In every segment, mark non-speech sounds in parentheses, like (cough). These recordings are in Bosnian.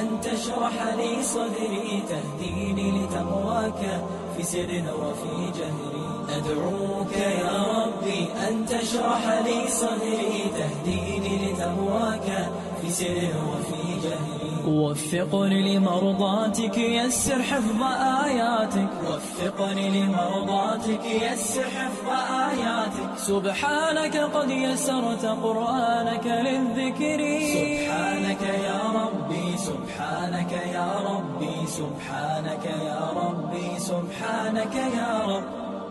أن تشرح لي صدري تهديني لتقواك في سر وفي جهري. أدعوك يا ربي أن تشرح لي صدري تهديني لتقواك في سر وفي جهري. وفقني لمرضاتك يسر حفظ آياتك. وفقني لمرضاتك يسر حفظ آياتك. سبحانك قد يسرت قرآنك للذكر. سبحانك يا ربي سبحانك يا ربي سبحانك يا ربي سبحانك يا رب.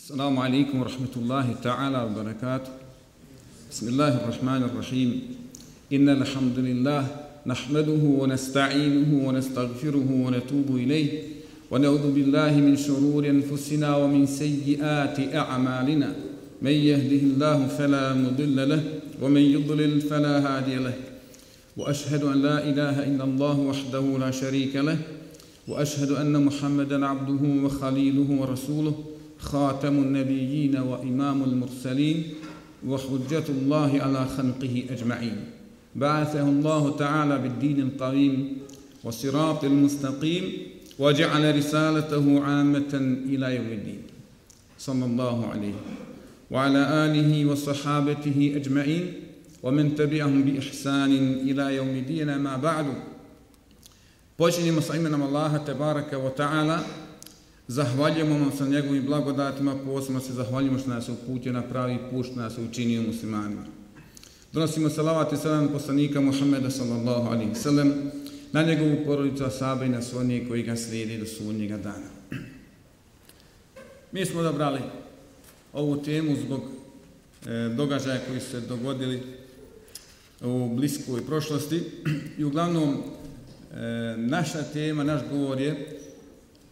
السلام عليكم ورحمة الله تعالى وبركاته. بسم الله الرحمن الرحيم. إن الحمد لله نحمده ونستعينه ونستغفره ونتوب إليه. ونعوذ بالله من شرور أنفسنا ومن سيئات أعمالنا. من يهده الله فلا مضل له ومن يضلل فلا هادي له. وأشهد أن لا إله إلا الله وحده لا شريك له. وأشهد أن محمدا عبده وخليله ورسوله. خاتم النبيين وإمام المرسلين وحجة الله على خلقه أجمعين. بعثه الله تعالى بالدين القويم والصراط المستقيم وجعل رسالته عامة إلى يوم الدين. صلى الله عليه وعلى آله وصحابته أجمعين ومن تبعهم بإحسان إلى يوم الدين. ما بعد Počinjemo sa tebaraka wa ta'ala Zahvaljujemo vam sa njegovim blagodatima, posebno se zahvaljujemo što nas je uputio na pravi put, što nas je učinio muslimanima. Donosimo salavat i salam poslanika Muhammeda sallallahu alaihi sallam na njegovu porodicu Asaba i na svonije koji ga slijedi do sunnjega dana. Mi smo odabrali ovu temu zbog e, događaja koji su se dogodili u bliskoj prošlosti i uglavnom e, naša tema, naš govor je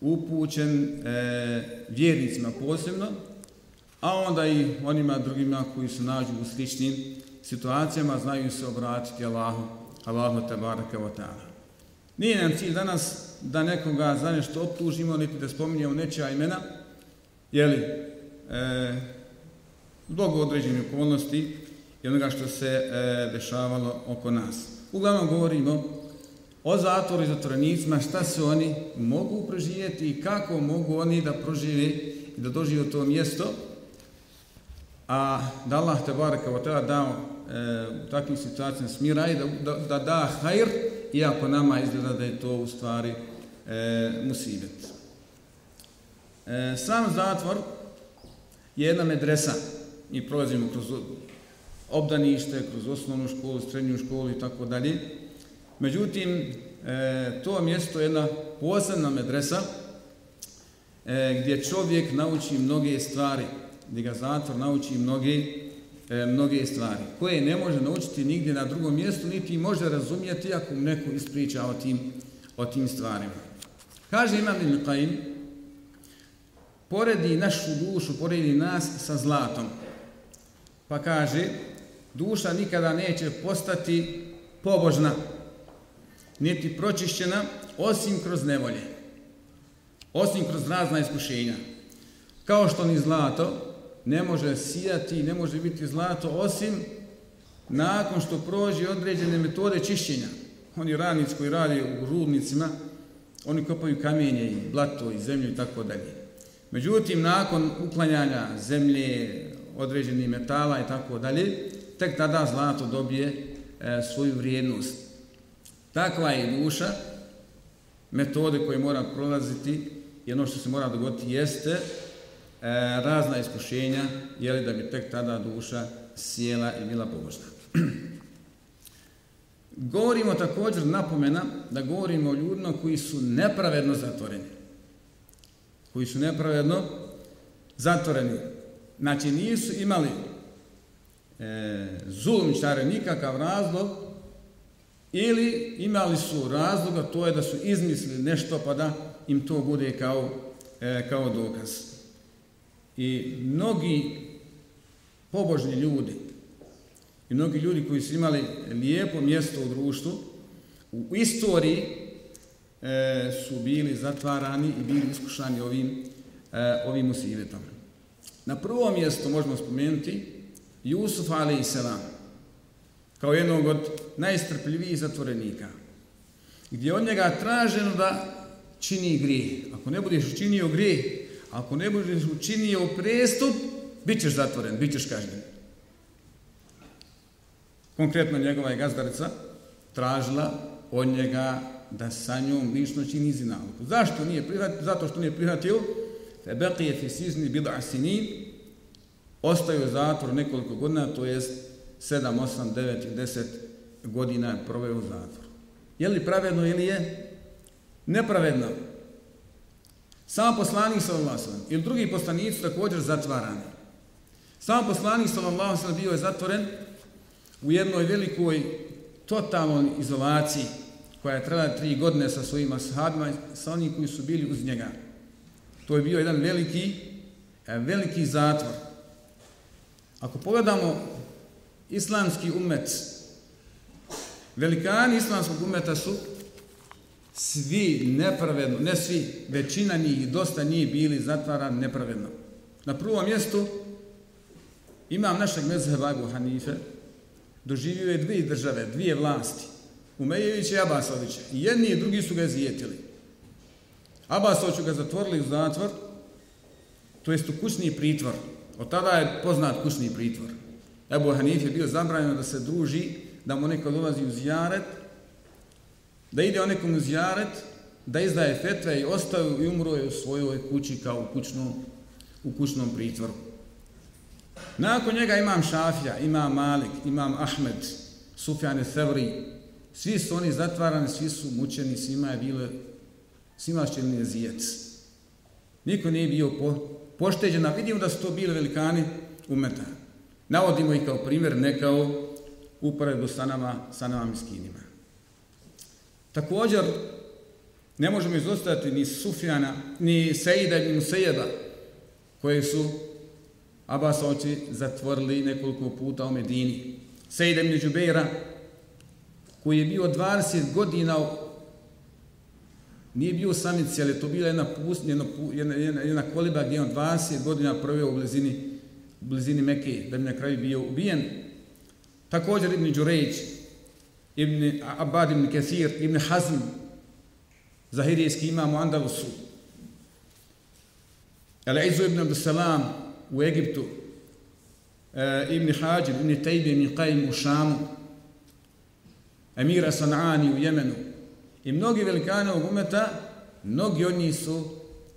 upućen e, vjernicima posebno, a onda i onima drugima koji se nađu u sličnim situacijama znaju se obratiti Allahu, Allahu tabaraka wa ta'ala. Nije nam cilj danas da nekoga za nešto optužimo, niti da spominjemo nečija imena, jeli, e, zbog određenih okolnosti i onoga što se e, dešavalo oko nas. Uglavnom govorimo o zatvoru i zatvorenicima, šta se oni mogu proživjeti i kako mogu oni da prožive i da dožive to mjesto, a da Allah te baraka wa ta'ala dao e, u takvim situacijama smira i da, da, da da hajr, iako nama izgleda da je to u stvari e, musibet. E, sam zatvor je jedna medresa. Mi prolazimo kroz obdanište, kroz osnovnu školu, srednju školu i tako dalje. Međutim, e, to mjesto je jedna posebna medresa e, gdje čovjek nauči mnoge stvari, gdje ga zatvor nauči mnoge, e, mnoge stvari, koje ne može naučiti nigdje na drugom mjestu, niti može razumijeti ako mu neko ispriča o tim, o tim stvarima. Kaže Imam Ibn Qaim, poredi našu dušu, poredi nas sa zlatom. Pa kaže, duša nikada neće postati pobožna, niti pročišćena osim kroz nevolje, osim kroz razna iskušenja. Kao što ni zlato ne može sijati, ne može biti zlato osim nakon što prođe određene metode čišćenja. Oni radnici koji radi u rudnicima, oni kopaju kamenje i blato i zemlju i tako dalje. Međutim, nakon uklanjanja zemlje, određenih metala i tako dalje, tek tada zlato dobije e, svoju vrijednost. Takva je duša, metode koje mora prolaziti i ono što se mora dogoditi jeste e, razna iskušenja, jeli da bi tek tada duša sjela i bila pobožna. (clears throat) govorimo također napomena da govorimo o ljudima koji su nepravedno zatvoreni. Koji su nepravedno zatvoreni. Znači nisu imali e, zulmičare nikakav razlog ili imali su razloga, to je da su izmislili nešto pa da im to bude kao, e, kao dokaz. I mnogi pobožni ljudi i mnogi ljudi koji su imali lijepo mjesto u društvu, u istoriji e, su bili zatvarani i bili iskušani ovim, e, ovim musivetom. Na prvo mjesto možemo spomenuti Jusuf a.s kao jednog od najstrpljivijih zatvorenika, gdje od njega traženo da čini grije. Ako ne budeš učinio grije, ako ne budeš učinio prestup, bit ćeš zatvoren, bit ćeš kažnjen. Konkretno njegova je gazdarica tražila od njega da sa njom lično čini zinaluku. Zašto nije prihvatio? Zato što nije prihvatio te beqije fi sizni bida sinin ostaju u zatvoru nekoliko godina, to jest 7, 8, 9 i 10 godina proveo u zatvoru. Je li pravedno ili je? Nepravedno. Sam poslanik sallallahu alejhi ili drugi poslanici također zatvarani. Sam poslanik sallallahu alejhi bio je zatvoren u jednoj velikoj totalnoj izolaciji koja je trajala tri godine sa svojim ashabima, sa onim koji su bili uz njega. To je bio jedan veliki, veliki zatvor. Ako pogledamo islamski umet, velikani islamskog umeta su svi nepravedno, ne svi, većina njih, dosta njih bili zatvaran nepravedno. Na prvom mjestu imam našeg mezheba Abu Hanife, doživio je dvije države, dvije vlasti, Umejević i Abasović. Jedni i drugi su ga zijetili. Abasoviću ga zatvorili u zatvor, to jest u kućni pritvor. Od tada je poznat kućni pritvor. Ebu Hanif je bio zabranjeno da se druži, da mu neko dolazi u zjaret, da ide onekom nekom u zjaret, da izdaje fetve i ostaju i umro je u svojoj kući kao u kućnom, u kućnom pritvoru. Nakon njega imam Šafija, imam Malik, imam Ahmed, Sufjane Sevri. Svi su oni zatvarani, svi su mučeni, svima je bilo, svima će li zijec. Niko nije bio po, pošteđen, a vidimo da su to bili velikani umeta. Navodimo ih kao primjer, ne kao uporedu sa nama, sa nama miskinima. Također, ne možemo izostaviti ni Sufjana, ni Sejida, ni Musejeda, koji su Abasovci zatvorili nekoliko puta u Medini. Sejda ibn Đubeira, koji je bio 20 godina, nije bio samici, ali to bila jedna, pust, jedna, jedna, jedna, koliba gdje on 20 godina proveo u blizini, blizini Mekke, da bi na kraju bio ubijen. Također Ibn Đurejć, Ibn Abad ibn Kesir, Ibn Hazm, Zahirijski imam u Andalusu, Al-Izu ibn Abdussalam, u Egiptu, e, Ibn Hađib, Ibn Tejbi, Ibn Qajim u Šamu, Emira San'ani u Jemenu i mnogi velikane ovog umeta, mnogi od njih su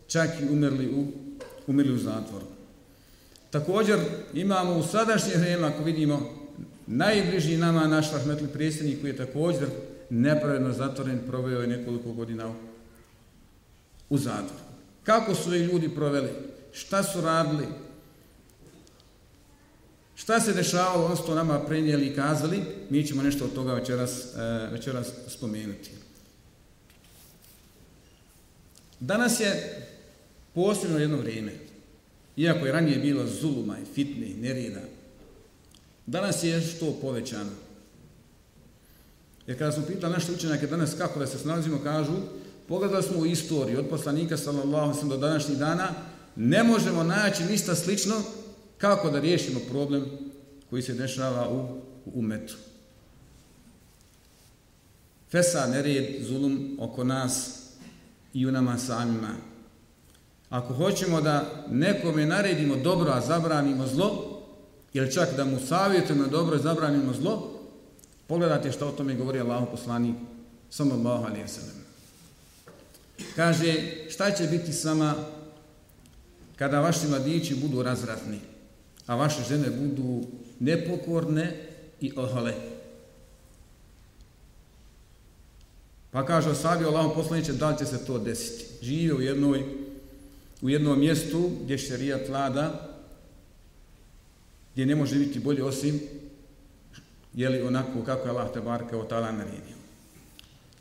čak i umrli u, umrli u zatvoru. Također imamo u sadašnje vrijeme, ako vidimo, najbliži nama naš rahmetli predsjednik koji je također nepravedno zatvoren, proveo je nekoliko godina u zatvoru. Kako su i ljudi proveli? Šta su radili? Šta se dešavalo, ono što nama prenijeli i kazali, mi ćemo nešto od toga večeras, e, večeras spomenuti. Danas je posebno jedno vrijeme, iako je ranije bilo zuluma i fitne i nerijeda, danas je što povećano. Jer kada smo pitali naše učenjake danas kako da se snalazimo, kažu, pogledali smo u istoriju od poslanika sallallahu sam do današnjih dana, ne možemo naći ništa slično kako da riješimo problem koji se dešava u, u umetu. Fesa, nered, zulum oko nas i u nama samima. Ako hoćemo da nekome naredimo dobro, a zabranimo zlo, ili čak da mu savjetujemo dobro i zabranimo zlo, pogledajte što o tome govori Allah poslanik, sallallahu alaihi sallam. Kaže, šta će biti sama kada vaši mladići budu razratni, a vaše žene budu nepokorne i ohale. Pa kaže savio Allah poslaniče, da li će se to desiti? Žive u jednoj u jednom mjestu gdje šerijat vlada, gdje ne može biti bolje osim je li onako kako je Allah te barka o tala naredio.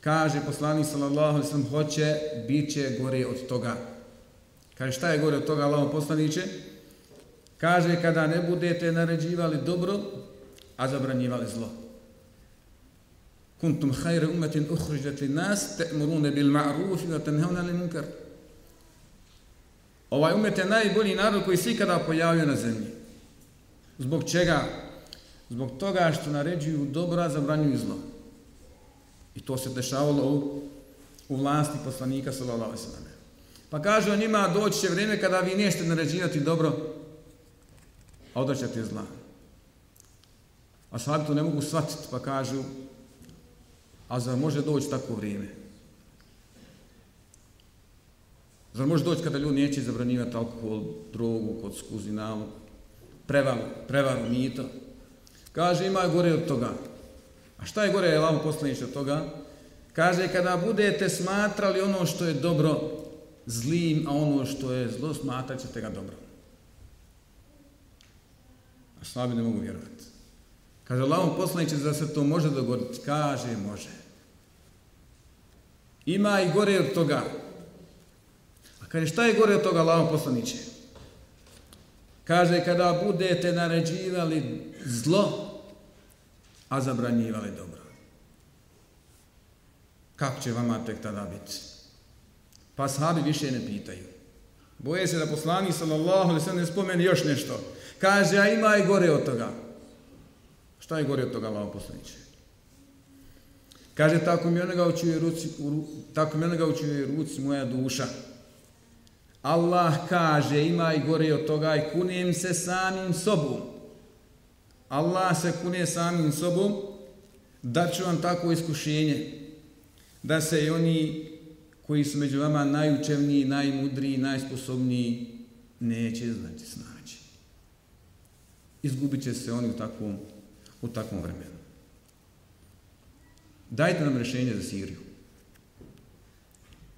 Kaže poslanik sallallahu alejhi ve sellem hoće biće gore od toga. Kaže šta je gore od toga Allahov poslanice? Kaže kada ne budete naređivali dobro, a zabranjivali zlo. Kuntum khayra ummatin ukhrijat lin-nas ta'muruna bil ma'ruf wa tanhauna 'anil munkar. Ovaj umet je najbolji narod koji se ikada pojavio na zemlji. Zbog čega? Zbog toga što naređuju dobro, a zabranjuju zlo. I to se dešavalo u, u vlasti poslanika sallallahu alejhi ve sellem. Pa kaže on njima doći će vrijeme kada vi nećete naređivati dobro, a odraćate zla. A sad to ne mogu shvatiti, pa kažu, a za može doći tako vrijeme? Zar može doći kada ljudi neće zabranjivati alkohol, drogu, kod skuzinalu, prevaru, prevaru, mito? Kaže, ima gore od toga. A šta je gore, je lavo poslanič od toga? Kaže, kada budete smatrali ono što je dobro zlim, a ono što je zlo, smatrat ćete ga dobro. A slabi ne mogu vjerovati. Kaže, Allahom poslaniče da se to može dogoditi. Kaže, može. Ima i gore od toga. Kaže, šta je gore od toga, Allahom poslaniće? Kaže, kada budete naređivali zlo, a zabranjivali dobro. Kako će vama tek tada biti? Pa sahabi više ne pitaju. Boje se da poslani sallallahu alaihi sallam ne spomeni još nešto. Kaže, a ima i gore od toga. Šta je gore od toga, Allah poslaniče? Kaže, tako mi onoga učuje ruci, u, tako mi onoga učuje ruci moja duša. Allah kaže, ima i gore od toga i kunem se samim sobom. Allah se kune samim sobom, da ću vam tako iskušenje, da se i oni koji su među vama najučevniji, najmudriji, najsposobniji, neće znati snaći. Izgubit će se oni u takvom, u takvom vremenu. Dajte nam rješenje za Siriju.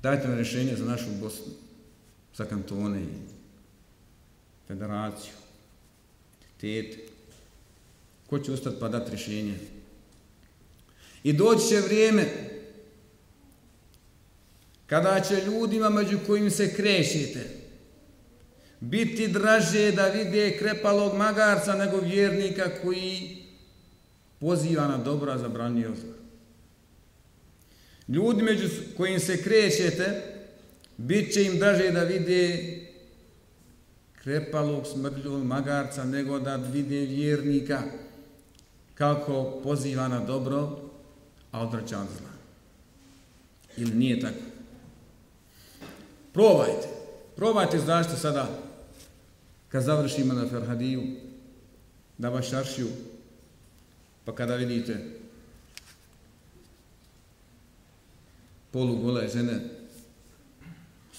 Dajte nam rješenje za našu Bosnu, za kantone i federaciju, tete. Ko će ustati pa dati rješenje? I doći će vrijeme kada će ljudima među kojim se krešite biti draže da vide krepalog magarca nego vjernika koji poziva na dobro, a zabranio zlo. Ljudi među kojim se krećete bit će im draže da vide krepalog smrljog magarca nego da vide vjernika kako poziva na dobro, a odvraća od zla. Ili nije tako? Probajte. Probajte zašto sada, kad završimo na Ferhadiju, da Vašaršiju, pa kada vidite polugole žene,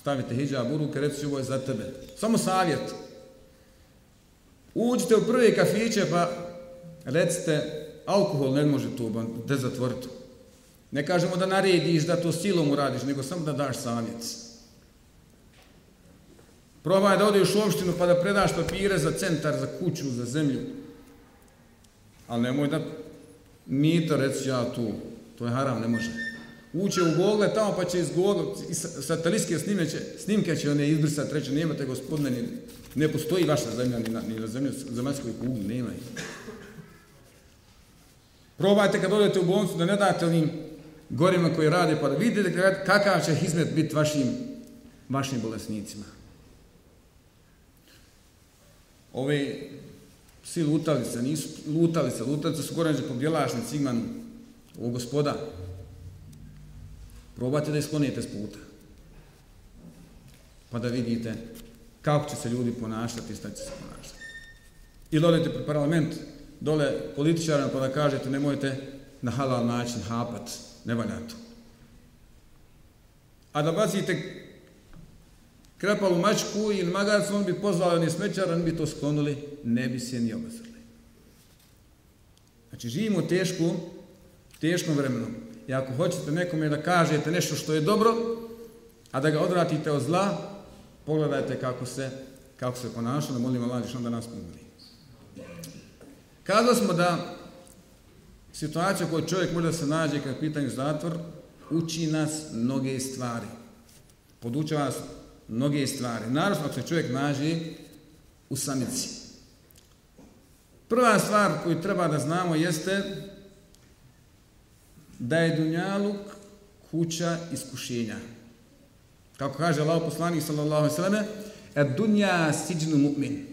stavite hijab u ruke, reći ovo je za tebe. Samo savjet. Uđite u prve kafiće, pa recite, alkohol ne može tu da zatvoriti. Ne kažemo da narediš, da to silom uradiš, nego samo da daš savjet. Probaj da odeš u opštinu pa da predaš papire za centar, za kuću, za zemlju. Ali nemoj da mi to reći ja tu, to je haram, ne može. Uće u Google tamo pa će iz Google, iz satelitske snimke će, snimke će one izbrisati, reći, nemate gospodine, ni, ne postoji vaša zemlja ni na, ni na zemlju, zemaljskoj kugli, nema je. Probajte kad odete u bolnicu da ne date onim gorima koji rade, pa da vidite kakav će hizmet biti vašim, vašim bolesnicima ove svi lutalice, nisu lutalice, lutalice su goranđe po bjelašnici, imam u gospoda. Probajte da isklonite s puta. Pa da vidite kako će se ljudi ponašati i šta će se ponašati. I dolete pred parlament, dole političarima pa da kažete nemojte na halal način hapat, ne valja to. A da bacite krepalu mačku ili magarcu, on bi pozvali oni smećar, oni bi to sklonili, ne bi se ni obazrli. Znači, živimo teško, teškom vremenu. I ako hoćete nekome da kažete nešto što je dobro, a da ga odvratite od zla, pogledajte kako se, kako se ponaša, da molim Allah da nas pomoli. Kazali smo da situacija u kojoj čovjek može da se nađe kad pitanju zatvor, uči nas mnoge stvari. Podučava nas mnoge stvari. Naravno, ako se čovjek nađe u samici. Prva stvar koju treba da znamo jeste da je Dunjaluk kuća iskušenja. Kako kaže Allah poslanik sallallahu alejhi ve dunja siđnu mu'min.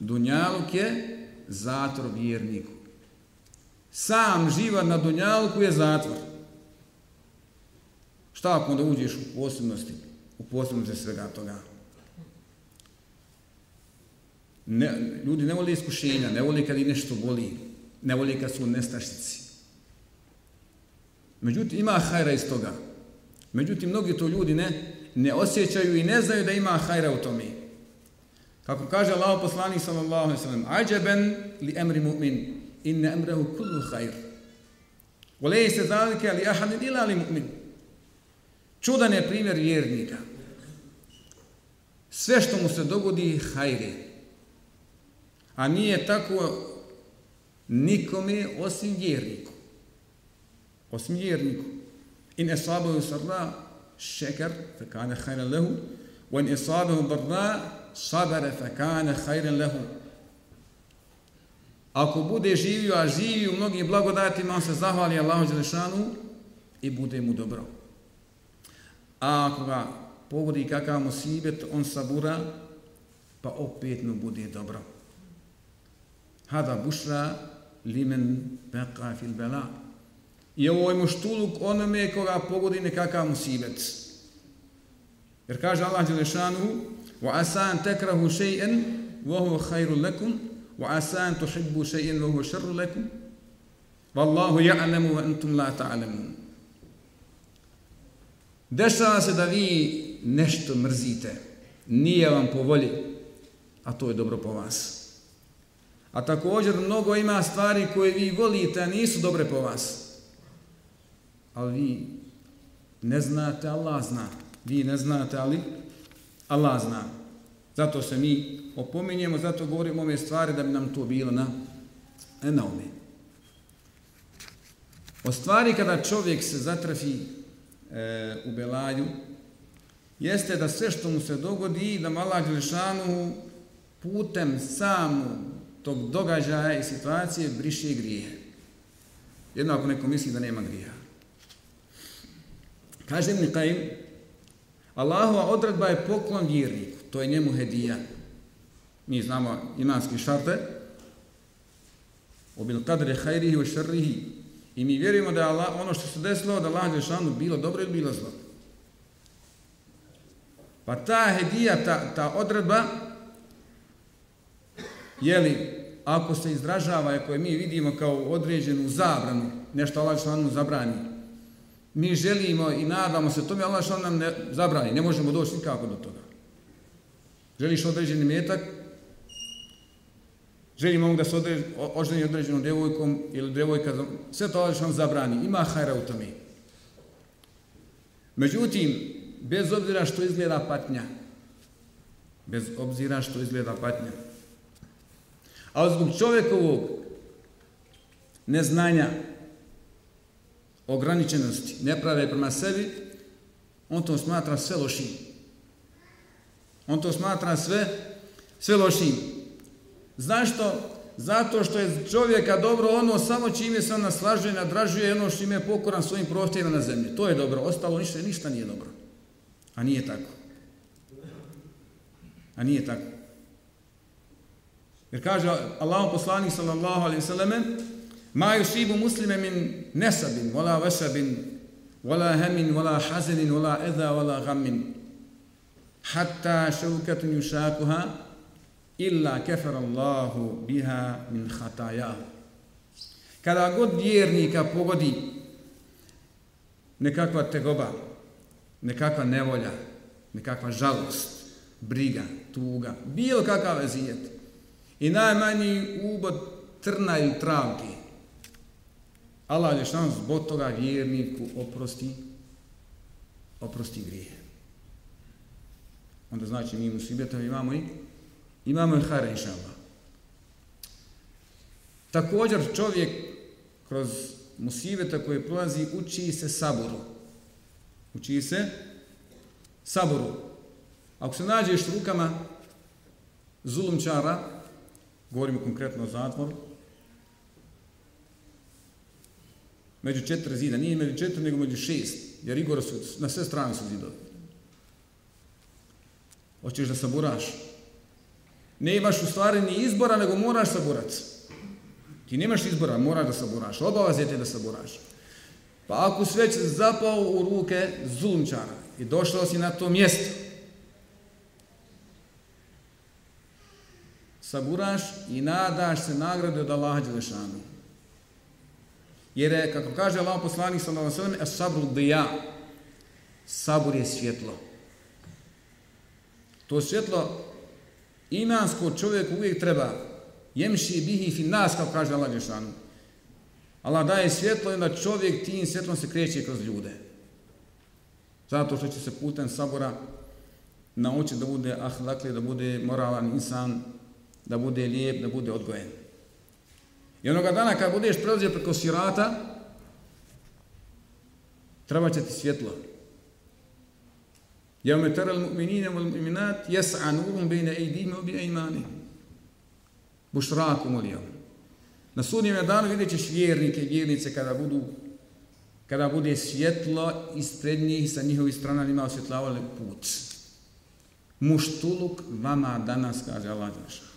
Dunjaluk je zatvor vjerniku. Sam život na Dunjaluku je zatvor. Šta ako onda uđeš u posebnosti? U posebnosti svega toga. Ne, ljudi ne voli iskušenja, ne voli kad i nešto boli, ne voli kad su nestašnici. Međutim, ima hajra iz toga. Međutim, mnogi to ljudi ne, ne osjećaju i ne znaju da ima hajra u tome. Kako kaže Allah poslanik sallallahu alaihi sallam, Ađeben li emri mu'min, inne emrehu kullu hajr. Ulej se zalike li ahadin ila li mu'min. Čudan je primjer vjernika. Sve što mu se dogodi, hajre. A nije tako nikome osim vjerniku. Esabahu sarra šekar, fe kane hajren lehu, wa in esabahu darra, sabare, fe kane hajren lehu. Ako bude živio, a živi u mnogim blagodatima, on se zahvali Allahu Đelešanu i bude mu dobro. A ako ga pogodi kakav musibet, on sabura, pa opet mu bude dobro. Hada bušra limen beqa fil bela. I ovo je ovaj muštuluk onome koga pogodi nekakav musibet. Jer kaže Allah Đelešanu, wa asan شَيْئًا وَهُوَ wa huwa khairu lakum, wa asan tuhibbu لَكُمْ wa huwa وَأَنْتُمْ lakum, Wallahu wa antum la ta'lamun. Dešava se da vi nešto mrzite, nije vam po volji, a to je dobro po vas. A također mnogo ima stvari koje vi volite, a nisu dobre po vas. Ali vi ne znate, Allah zna. Vi ne znate, ali Allah zna. Zato se mi opominjemo, zato govorimo ove stvari da bi nam to bilo na, na ume. O stvari kada čovjek se zatrafi e, u Belaju, jeste da sve što mu se dogodi, da mala Đelešanu putem samu tog događaja i situacije briše grije. Jedno ako neko misli da nema grija. Kaže Ibn Qaim, Allahova odredba je poklon vjerniku, to je njemu hedija. Mi znamo imanski šarte, obil kadre hajrihi u šarrihi, i mi vjerujemo da je Allah, ono što se desilo, da Allah Đelešanu bilo dobro ili bilo zlo. Pa ta hedija, ta, ta odredba, jeli, ako se izražava, ako je mi vidimo kao određenu zabranu, nešto Allah šalanu zabrani, mi želimo i nadamo se tome, Allah što nam ne zabrani, ne možemo doći nikako do toga. Želiš određeni metak, želimo da se određ, oženi određenom djevojkom ili djevojka, sve to Allah nam zabrani, ima hajra u tome. Međutim, bez obzira što izgleda patnja, bez obzira što izgleda patnja, A zbog čovjekovog neznanja, ograničenosti, neprave prema sebi, on to smatra sve lošim. On to smatra sve, sve lošim. Zašto? Zato što je čovjeka dobro ono samo čime se on naslažuje, nadražuje ono što im je pokoran svojim prohtjevima na zemlji. To je dobro. Ostalo ništa, ništa nije dobro. A nije tako. A nije tako. Jer kaže Allahom poslanik sallallahu alaihi sallame Ma yusibu muslime min nesabin, wala wasabin wala hemin, wala hazenin, wala edha, wala gammin. Hatta šaukatun yušakuha illa kafara Allahu biha min hatajahu. Kada god vjernika pogodi nekakva tegoba, nekakva nevolja, nekakva žalost, briga, tuga, bilo kakav ezijet i najmanji ubod trna ili travke. Allah je šans zbog toga vjerniku oprosti, oprosti grije. Onda znači mi musibeta imamo i imamo i hara inša Allah. Također čovjek kroz musibeta koje prolazi uči se saboru. Uči se saboru. Ako se nađeš rukama zulumčara, govorimo konkretno o zatvoru, među četiri zida, nije među četiri, nego među šest, jer Igor su, na sve strane su zidovi. Hoćeš da saburaš? Ne imaš u stvari ni izbora, nego moraš saburac. Ti nemaš izbora, moraš da saburaš. Obavaz je te da saburaš. Pa ako sve će zapao u ruke zulumčara i došao si na to mjesto, saburaš i nadaš se nagrade od Allaha Đelešanu. Jer je, kako kaže Allah poslanik sallallahu alejhi ve sellem, sabru dija. Sabur je svjetlo. To svjetlo imansko čovjek uvijek treba jemši bihi fi nas, kao kaže Allah Đelešanu. Allah daje svjetlo i onda čovjek tim svjetlom se kreće kroz ljude. Zato što će se putem sabora naučiti da bude ahlakli, da bude moralan insan, da bude lijep, da bude odgojen. I onoga dana kad budeš prelazio preko sirata, treba će ti svjetlo. Jevme teral mu'minine wal mu'minat jes'a nurum bejne ejdime bi ejmani. Bušrakum ul jevme. Na sudnjem danu vidjet ćeš vjernike i vjernice kada budu kada bude svjetlo ispred njih sa njihovih strana njima osvjetlavali put. Muštuluk vama danas, kaže Allah Đelša.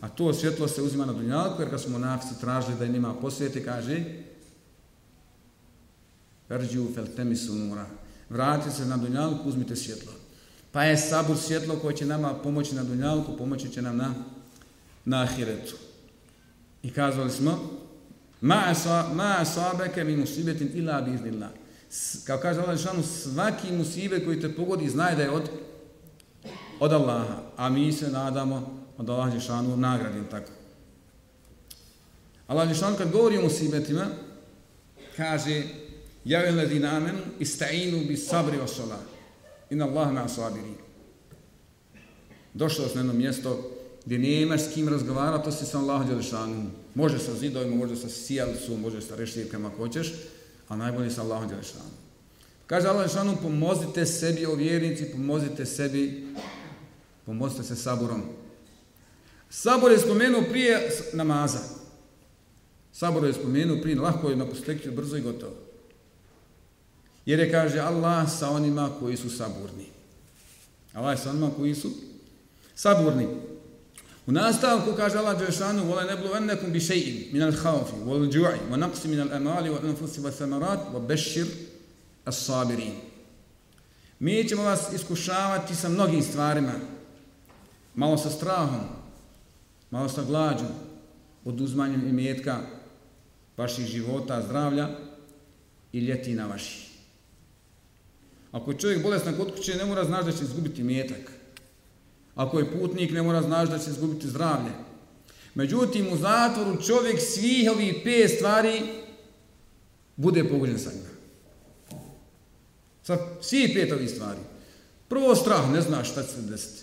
A to svjetlo se uzima na dunjalku, jer kad smo nafici tražili da njima posvijete, kaže Erđu fel temisu nura. Vratite se na dunjalku, uzmite svjetlo. Pa je sabur svjetlo koje će nama pomoći na dunjalku, pomoći će nam na, na ahiretu. I kazali smo, ma asabeke mi musibetin ila biznillah. Kao kaže Allah Žešanu, svaki musibet koji te pogodi, znaj da je od, od Allaha. A mi se nadamo od Allah Žešanu nagradim tako. Allah Žešanu kad govori o musibetima, kaže, javel ladina amenu, ista'inu bi sabri wa sola. Inna Allah ma sabiri. Došlo se na jedno mjesto gdje nemaš s kim razgovarati, to si sa Allahom Đelešanom. Može sa zidovima, može sa sijalcom, može sa rešljivkama ako hoćeš, a najbolje sa Allahom Đelešanom. Kaže Allah Đelešanom, pomozite sebi o vjernici, pomozite sebi, pomozite se saburom. Sabor je spomenuo prije namaza. Sabor je spomenuo prije, lahko je na postekću, brzo i gotovo. Jer je, kaže, Allah sa onima koji su saburni. Allah je sa onima koji su saburni. U nastavku kaže Allah Đelešanu وَلَا نَبْلُوَنَّكُمْ بِشَيْءٍ مِنَ الْخَوْفِ وَالْجُعِ وَنَقْسِ مِنَ الْأَمَالِ وَالْأَنْفُسِ وَالثَّمَرَاتِ وَبَشِّرْ الصَّابِرِينَ Mi ćemo vas iskušavati sa mnogim stvarima. Malo sa strahom, malo sa glađu, oduzmanjem imetka vaših života, zdravlja i ljetina vaših. Ako je čovjek bolestan kod kuće, ne mora znaći da će izgubiti imetak. Ako je putnik, ne mora znaći da će izgubiti zdravlje. Međutim, u zatvoru čovjek svih ovih pet stvari bude pogođen sa njima. Sa svih pet ovih stvari. Prvo strah, ne znaš šta će se desiti.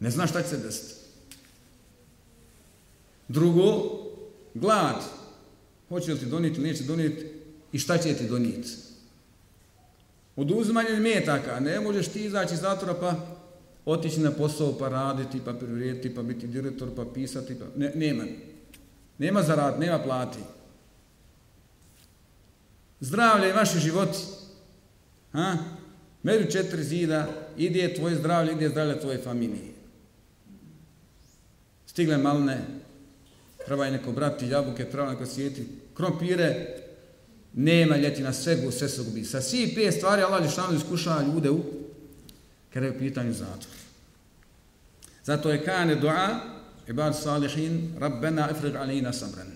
Ne znaš šta će se desiti. Drugo, glad. Hoće li ti donijeti, neće donijeti i šta će ti donijeti. Oduzmanje metaka. Ne možeš ti izaći iz zatvora pa otići na posao pa raditi, pa privrediti, pa biti direktor, pa pisati, pa... Ne, nema. Nema za rad, nema plati. Zdravlje i vaši životi. Ha? Među četiri zida, ide tvoje zdravlje, ide zdravlje tvoje familije. Stigle malne, treba je neko brati jabuke, treba neko sjeti, krompire, nema ljetina, sve gu, sve se gubi. Sa svih pet stvari Allah Žešanu iskušava ljude u kada je u pitanju zatvor. Zato je kane dua ibad salihin rabbena ifrig alina sabran.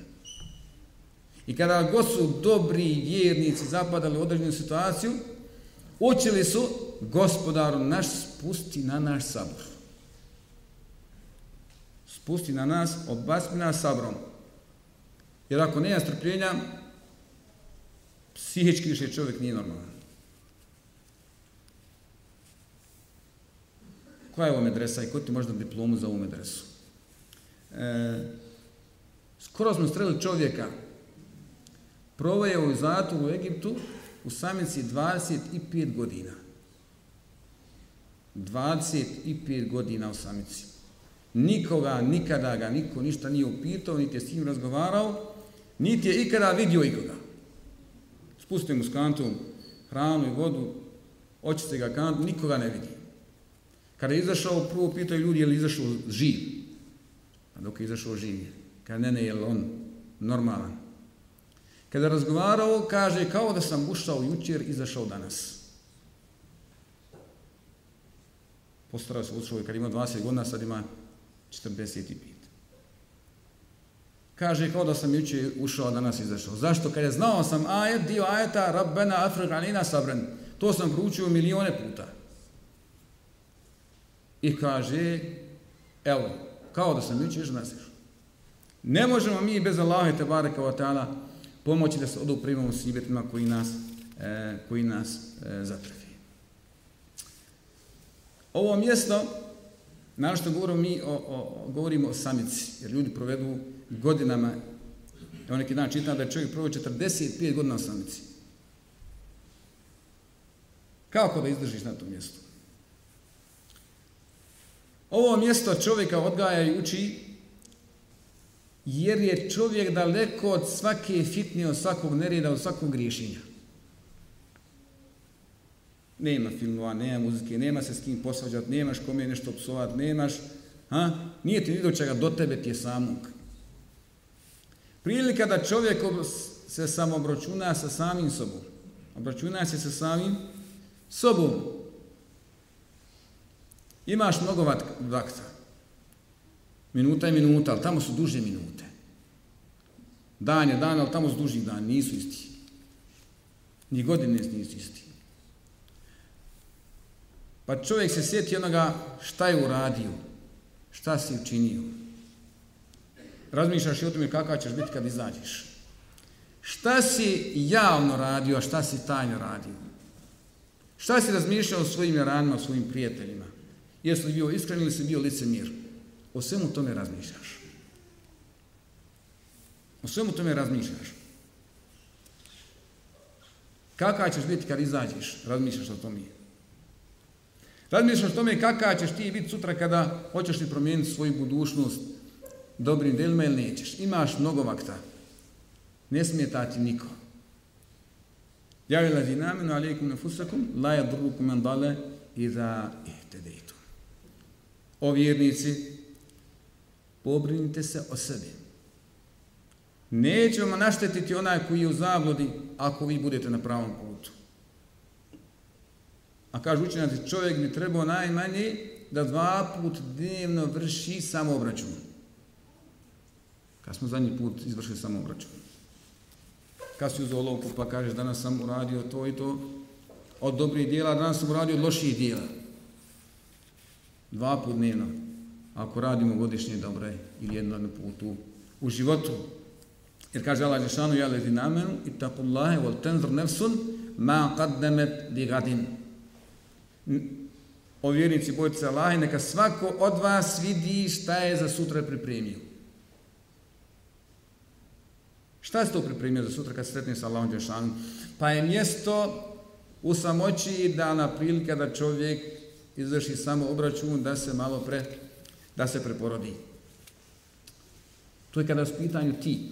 I kada god su dobri vjernici zapadali u određenu situaciju, učili su gospodaru naš spusti na naš sabor. Spusti na nas, obasmi nas sabrom. Jer ako nema strpljenja, psihički više čovjek nije normalan. koja je ovo medresa i ko ti možda diplomu za ovu medresu? E, skoro smo streli čovjeka, Provo je u zatu u Egiptu u samici 25 godina. 25 godina u samici. Nikoga, nikada ga, niko ništa nije upitao, niti je s njim razgovarao, niti je ikada vidio ikoga. Spustio mu s kantom hranu i vodu, očiste ga kant, nikoga ne vidi. Kada je izašao, prvo pitaju ljudi je li izašao živ. A dok je izašao živ je. Kada ne, ne, je li on normalan. Kada je razgovarao, kaže kao da sam ušao jučer, izašao danas. Postarao se ušao kad ima 20 godina, sad ima 45. Kaže kao da sam juče ušao, danas izašao. Zašto? Kad je znao sam ajet, dio ajeta, Rabbena Afrikanina sabren. To sam proučio milione puta. I kaže, evo, kao da sam juče išao, danas izašao. Ne možemo mi bez Allaha te bareka wa ta'ala pomoći da se oduprimo s njibetima koji nas, e, koji nas e, zatrefi. Ovo mjesto, na što govorimo mi o, o, govorimo o samici, jer ljudi provedu godinama, evo neki dan čitam da je čovjek provio 45 godina u samici. Kako da izdržiš na tom mjestu? Ovo mjesto čovjeka odgaja i uči jer je čovjek daleko od svake fitnije, od svakog nereda, od svakog griješenja. Nema filmova, nema muzike, nema se s kim posvađati, nemaš kome nešto psovat, nemaš, ha? nije ti vidio čega do tebe ti je samog. Prilika da čovjek se samo obračuna sa samim sobom, obračuna se sa samim sobom. Imaš mnogo vakta, minuta je minuta, ali tamo su duže minute. Dan je dan, ali tamo su duži dan, nisu isti. Ni godine nisu isti. Pa čovjek se sjeti onoga šta je uradio, šta si učinio. Razmišljaš i o tome kakav ćeš biti kad izađeš. Šta si javno radio, a šta si tajno radio? Šta si razmišljao o svojim ranima, o svojim prijateljima? Jesi li bio iskren ili si bio licemir? O svemu tome razmišljaš. O svemu tome razmišljaš. Kakav ćeš biti kad izađeš? Razmišljaš o tome. Razmišljaš tome kakav ćeš ti biti sutra kada hoćeš li promijeniti svoju budućnost dobrim delima ili nećeš. Imaš mnogo vakta. Ne smije tati niko. Ja je lazi namenu alaikum nefusakum, la je drugukum en dale i da ihtedejtu. O vjernici, pobrinite se o sebi. Neće vam naštetiti onaj koji je u zablodi ako vi budete na pravom putu. A kaže učenjaci, čovjek bi trebao najmanje da dva put dnevno vrši samoobračun. Kad smo zadnji put izvršili samoobračun. Kad si uzao olovku pa kažeš danas sam uradio to i to od dobrih dijela, danas sam uradio od loših dijela. Dva put dnevno. Ako radimo godišnje dobre ili jedno na putu u životu. Jer kaže Allah Žešanu, ja lezi namenu, i tako Allahe, vol tenzr nefsun, ma qaddemet li gadin. O vjernici, bojte se Allahe, neka svako od vas vidi šta je za sutra pripremio. Šta ste to pripremio za sutra kad se sretne sa Allahom Đešanu? Pa je mjesto u samoći dana prilika da čovjek izvrši samo obračun da se malo pre da se preporodi. To je kada je pitanju ti.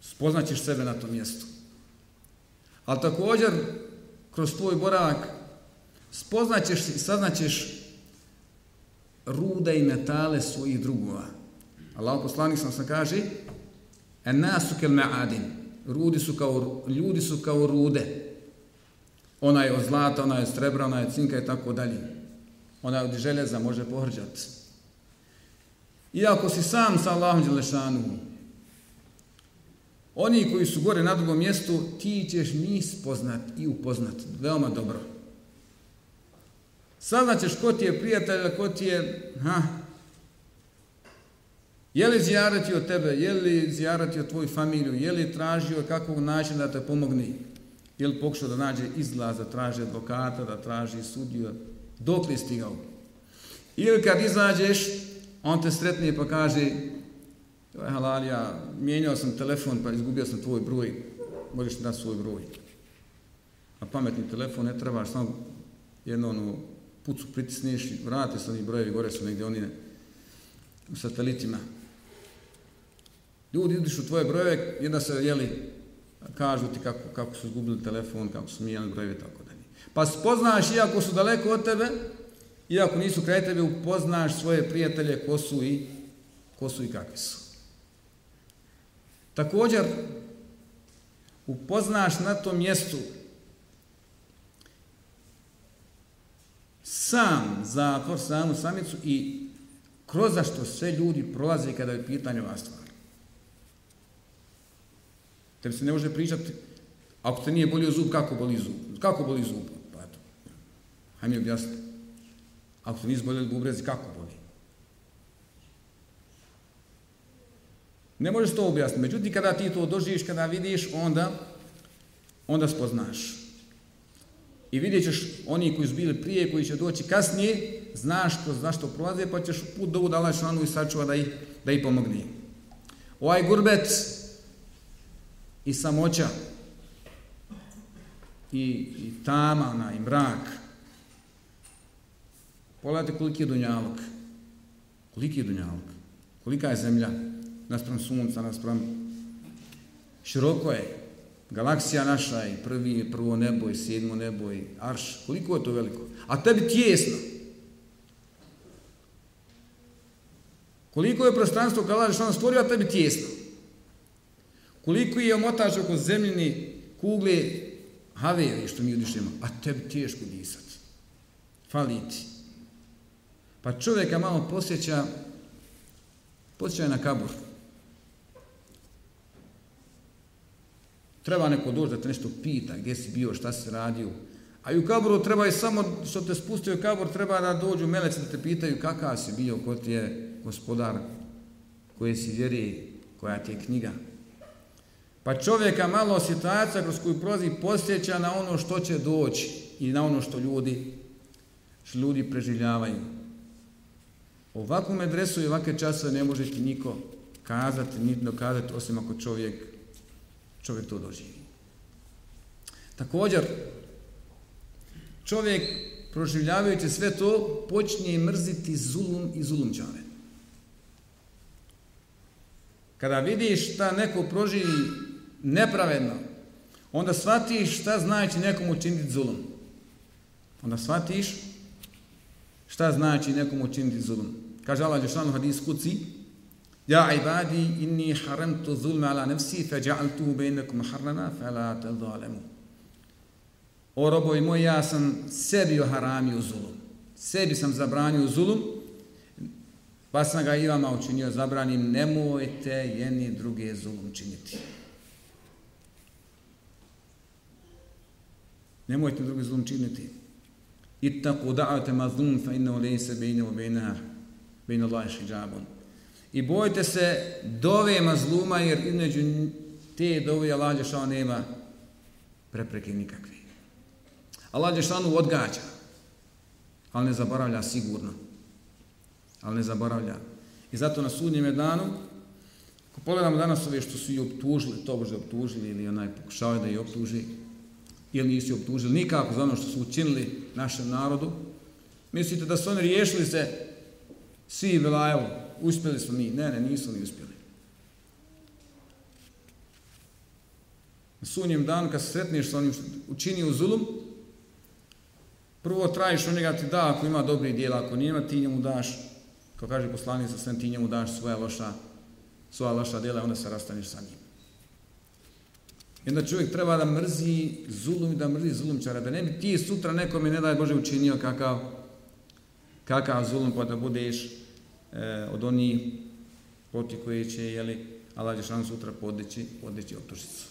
Spoznaćeš sebe na tom mjestu. Ali također, kroz tvoj boravak, spoznaćeš i saznaćeš rude i metale svojih drugova. Allah poslanik sam se kaže, en nasu kel ma'adin rudi su kao, ljudi su kao rude. Ona je od zlata, ona je od srebra, ona je od cinka i tako dalje ona je od željeza može pohrđati. Iako si sam sa Allahom Đelešanu, oni koji su gore na drugom mjestu, ti ćeš njih spoznat i upoznat veoma dobro. Saznaćeš ko ti je prijatelj, a ko ti je, ha, je li zjarati od tebe, je li zjarati od tvoju familiju, je li tražio kakvog načina da te pomogne, je li pokušao da nađe izlaz, da traži advokata, da traži sudiju, dok li stigao. Ili kad izađeš, on te sretnije pa kaže, joj halalija, mijenjao sam telefon pa izgubio sam tvoj broj. možeš da svoj broj. A pametni telefon ne trebaš, samo jedno ono, pucu pritisneš i vrate se oni brojevi, gore su negdje oni u satelitima. Ljudi idiš u tvoje brojeve, jedna se, jeli, kažu ti kako, kako su izgubili telefon, kako su mijeli brojeve, tako dalje. Pa spoznaš, iako su daleko od tebe, iako nisu kraj tebe, upoznaš svoje prijatelje, ko su i, ko su i kakvi su. Također, upoznaš na tom mjestu sam zatvor, samu samicu i kroz što sve ljudi prolaze kada je pitanje ova stvar. Tebi se ne može pričati, ako te nije bolio zub, kako boli zub? Kako boli zub? Pa eto, hajde mi objasniti. Ako te nisi bolio bubrezi, kako boli? Ne možeš to objasniti. Međutim, kada ti to doživiš, kada vidiš, onda, onda spoznaš. I vidjet ćeš oni koji su bili prije, koji će doći kasnije, znaš to, znaš to prolaze, pa ćeš put dovu da Allah i sačuva da ih, da ih pomogne. Ovaj gurbet i samoća i, i tama, i mrak, pogledajte koliki je dunjalog. Koliki je dunjalog? Kolika je zemlja? Naspram sunca, naspram široko je. Galaksija naša i prvi, prvo nebo i sedmo nebo i arš. Koliko je to veliko? A tebi tjesno. Koliko je prostranstvo kada lažeš ono stvorio, a tebi tjesno. Koliko je omotač oko zemljini kugle haveri što mi udišemo, a tebi teško disat. Fali ti. Pa čovjeka malo posjeća, posjeća na kabur. Treba neko doći da te nešto pita, gdje si bio, šta si radio. A i u kaburu treba i samo što te spustio u kabur, treba da dođu meleci da te pitaju kakav si bio, ko ti je gospodar, koje si vjeri, koja ti je knjiga. Pa čovjeka malo situacija kroz koju prolazi posjeća na ono što će doći i na ono što ljudi, što ljudi preživljavaju. Ovakvu medresu i ovakve časove ne može ti niko kazati, niti dokazati, osim ako čovjek čovjek to doživi. Također, čovjek proživljavajući sve to, počinje mrziti zulum i zulumčane. Kada vidiš šta neko proživi nepravedno, onda shvatiš šta znači nekom učiniti zulum. Onda shvatiš šta znači nekom učiniti zulum. Kaže Allah Đešanu hadis kuci, Ja ibadi inni haramtu zulma ala nafsi fa ja'altuhu bainakum harrama fala tadhalamu. O robovi moji, ja sam sebi haramio zulum. Sebi sam zabranio zulum, pa sam ga i vama učinio zabranim, nemojte jedni druge zulum činiti. Nemojte drugi zulum činiti. Ittaku da'ate mazlum fa innahu laysa bayna wa bayna bayna Allahi hijabun. I bojte se dove mazluma, jer između te dove Allah Đešanu nema prepreke nikakve. Allah Đešanu odgađa, ali ne zaboravlja sigurno. Ali ne zaboravlja. I zato na sudnjem danu, ako pogledamo danas ove što su i optužili, to bože optužili ili onaj pokušao da ih optuži, ili nisu optužili nikako za ono što su učinili našem narodu, mislite da su oni riješili se svi velajevo, uspjeli smo mi. Ne, ne, nisu ni uspjeli. Na sunjem danu, kad se sretneš sa onim što učini u zulum, prvo trajiš od njega ti da, ako ima dobri dijela, ako nema ti njemu daš, kao kaže poslanik sa svem, ti njemu daš svoja loša, svoja loša dijela, onda se rastaneš sa njim. I onda čovjek treba da mrzi zulum i da mrzi zulumčara, da ne bi ti sutra nekome, ne daj Bože, učinio kakav, kakav zulum, pa da budeš e, od onih poti koje će, jeli, Allah Đešan sutra podići, podići optužicu.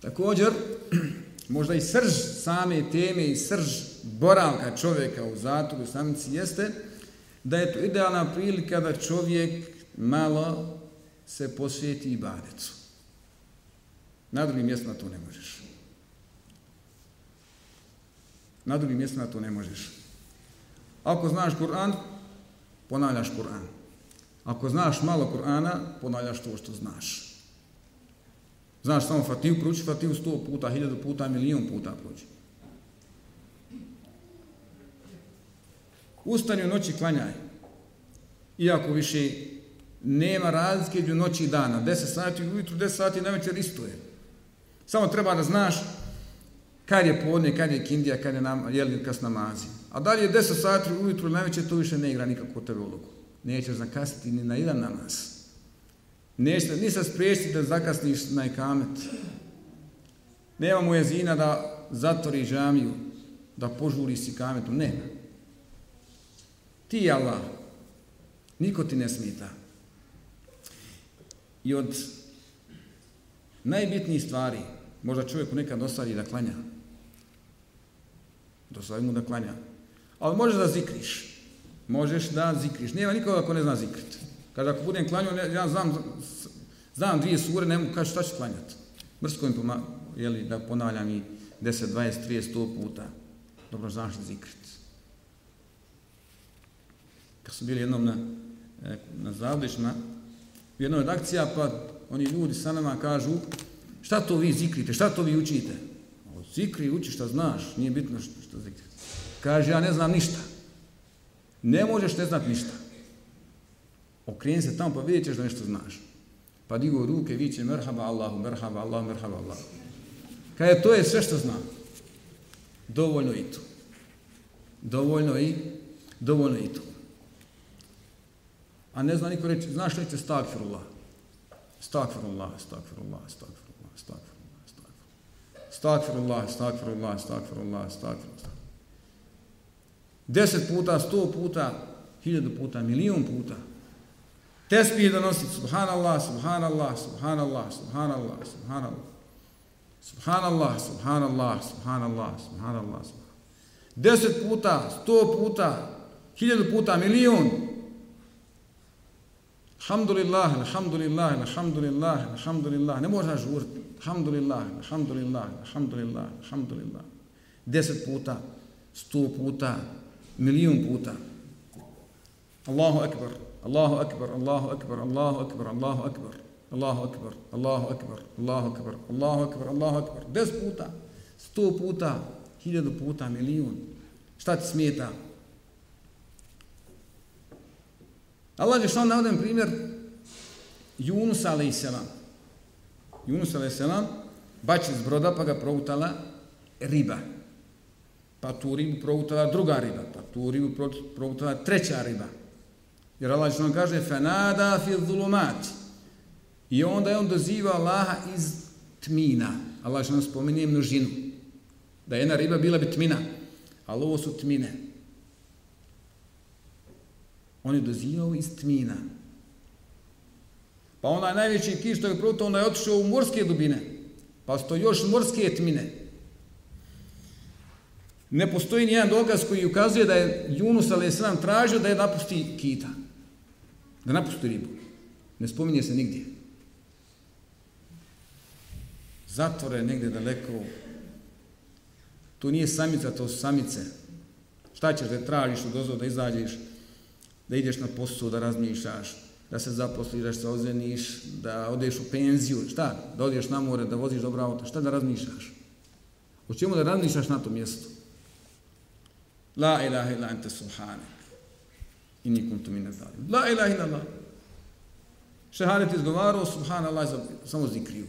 Također, možda i srž same teme i srž boravka čovjeka u zatoru u samici jeste da je to idealna prilika da čovjek malo se posvijeti i badecu. Na drugim mjestima to ne možeš. Na drugim mjestima to ne možeš. Ako znaš Kur'an, ponavljaš Kur'an. Ako znaš malo Kur'ana, ponavljaš to što znaš. Znaš samo Fatihu, pruči Fatihu sto puta, hiljadu puta, milijun puta pruči. Ustani u noći, klanjaj. Iako više nema razlike između noći i dana. 10 sati ujutru, 10 sati na večer isto je. Samo treba da znaš kad je podne, kad je kindija, kad je nam, jeli kas namazi. A da li je 10 sati ujutru ili najveće, to više ne igra nikakvu tebe ulogu. Nećeš zakasniti ni na jedan namaz. Nećeš ni se spriječiti da zakasniš na ikamet. Nema mu jezina da zatvori džamiju, da požuri si kametu. Nema. Ti Allah. Niko ti ne smita. I od najbitnijih stvari, možda čovjeku nekad dosadi da klanja. Dosadi mu da klanja. Ali možeš da zikriš. Možeš da zikriš. Nema nikoga ko ne zna zikriti. Kada ako budem klanio, ja znam, znam dvije sure, ne mogu kaži šta ću klanjati. Mrsko im poma, jeli, da ponavljam i 10, 20, 30, 100 puta. Dobro znaš zikrit. Kad su bili jednom na, e, na zavlišma, u jednoj od akcija, pa oni ljudi sa nama kažu, šta to vi zikrite, šta to vi učite? O, zikri, uči šta znaš, nije bitno što, što zikrite. Kaže, ja ne znam ništa. Ne možeš ne znat ništa. Okreni se tamo pa vidjet ćeš da nešto znaš. Pa digo ruke, viće merhaba Allahu, merhaba Allahu, merhaba Allahu. Kaže, to je sve što znam. Dovoljno i to. Dovoljno i, dovoljno i to. A ne zna niko reći, znaš reći stakfirullah. Stakfirullah, stakfirullah, stakfirullah, stakfirullah, stakfirullah, stakfirullah, stakfirullah, stakfirullah. Deset puta, sto puta, hiljadu puta, milijun puta. Tespih da nosi, subhanallah, subhanallah, subhanallah, subhanallah, subhanallah. Subhanallah, subhanallah, subhanallah, subhanallah, subhanallah. Deset puta, sto puta, hiljadu puta, milijun. Alhamdulillah, alhamdulillah, alhamdulillah, alhamdulillah. Ne možeš žuriti. Alhamdulillah, alhamdulillah, alhamdulillah, alhamdulillah. Deset puta, sto puta, milijun puta. Allahu akbar, Allahu akbar, Allahu akbar, Allahu akbar, Allahu akbar. Allahu akbar, Allahu akbar, Allahu akbar, Allahu akbar, Allahu akbar. des puta, sto puta, hiljadu puta, milijun. Šta ti smeta? Allah je što navodem primjer Yunus a.s. Yunus a.s. bači iz broda pa ga provutala riba. Pa tu ribu provutala druga riba. Pa tu ribu provutala treća riba. Jer Allah je što kaže Fenada fi zulumati. I onda je on doziva Allaha iz tmina. Allah je nam spominje množinu. Da jedna riba bila bi tmina. Ali ovo su tmine. On je dozivao iz tmina. Pa onaj najveći kiš što je prutao, onda je otišao u morske dubine. Pa sto još morske tmine. Ne postoji nijedan dokaz koji ukazuje da je Junus a.s. tražio da je napusti kita. Da napusti ribu. Ne spominje se nigdje. Zatvore je negdje daleko. To nije samica, to su samice. Šta ćeš da tražiš u dozvu da izađeš? da ideš na posao, da razmišljaš, da se zaposliš, da se ozeniš, da odeš u penziju, šta? Da odeš na more, da voziš dobro auto, šta da razmišljaš? O čemu da razmišljaš na tom mjestu? La ilaha ila ente subhane. I nikom tu mi ne zalim. La ilaha ila Allah. Šehadet izgovarao, subhanallah, samo zikriju.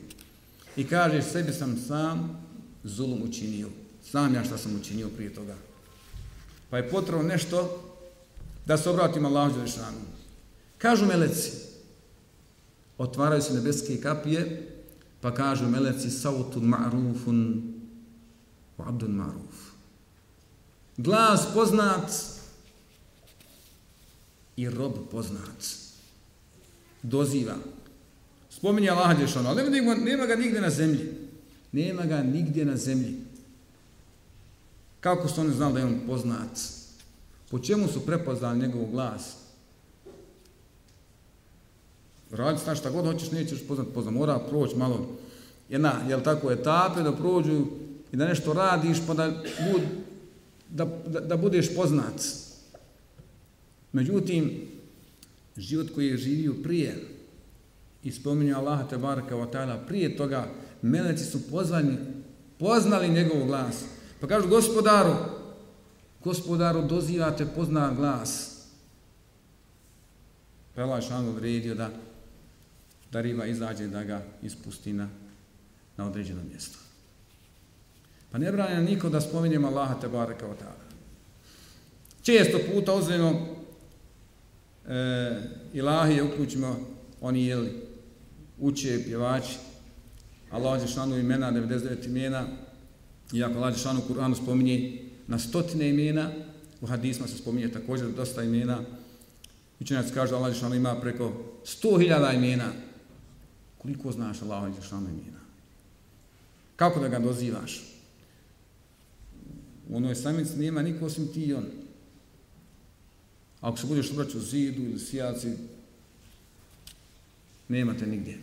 I kaže, sebi sam sam zulum učinio. Sam ja šta sam učinio prije toga. Pa je potrebno nešto da se obratim Allahu Đelešanu. Kažu meleci, otvaraju se nebeske kapije, pa kažu meleci sautun ma'rufun wa abdun ma'ruf. Glas poznat i rob poznat. Doziva. Spominje Allah Đelešanu, ali nema, nema ga nigdje na zemlji. Nema ga nigdje na zemlji. Kako su oni znali da je on poznat? Po čemu su prepoznali njegov glas? Radi znaš šta god hoćeš, nećeš poznat, poznat. Mora proći malo jedna, jel tako, etape da prođu i da nešto radiš pa da, bud, da, da, da budeš poznat. Međutim, život koji je živio prije i spominju Allaha te baraka wa ta'ala prije toga meleci su pozvani, poznali njegov glas. Pa kažu, gospodaru, gospodaru, dozivate pozna glas. Pa je Allah šanu da, da riba izađe da ga ispusti na, na određeno mjesto. Pa ne branja niko da spominjem Allaha te baraka od tada. Često puta uzmemo e, ilahije uključimo oni jeli uče, pjevači Allah je šanu imena, 99 imena iako Allah je šanu u Kur'anu spominje na stotine imena u hadisma se spominje također dosta imena. Učenjaci kažu da Allah je šanu ima preko 100.000 imena. Koliko znaš Allah je šanu imena? Kako da ga dozivaš? U onoj samici nema niko osim ti i on Ako se budeš obraćao zidu ili sijaci, nemate nigdje.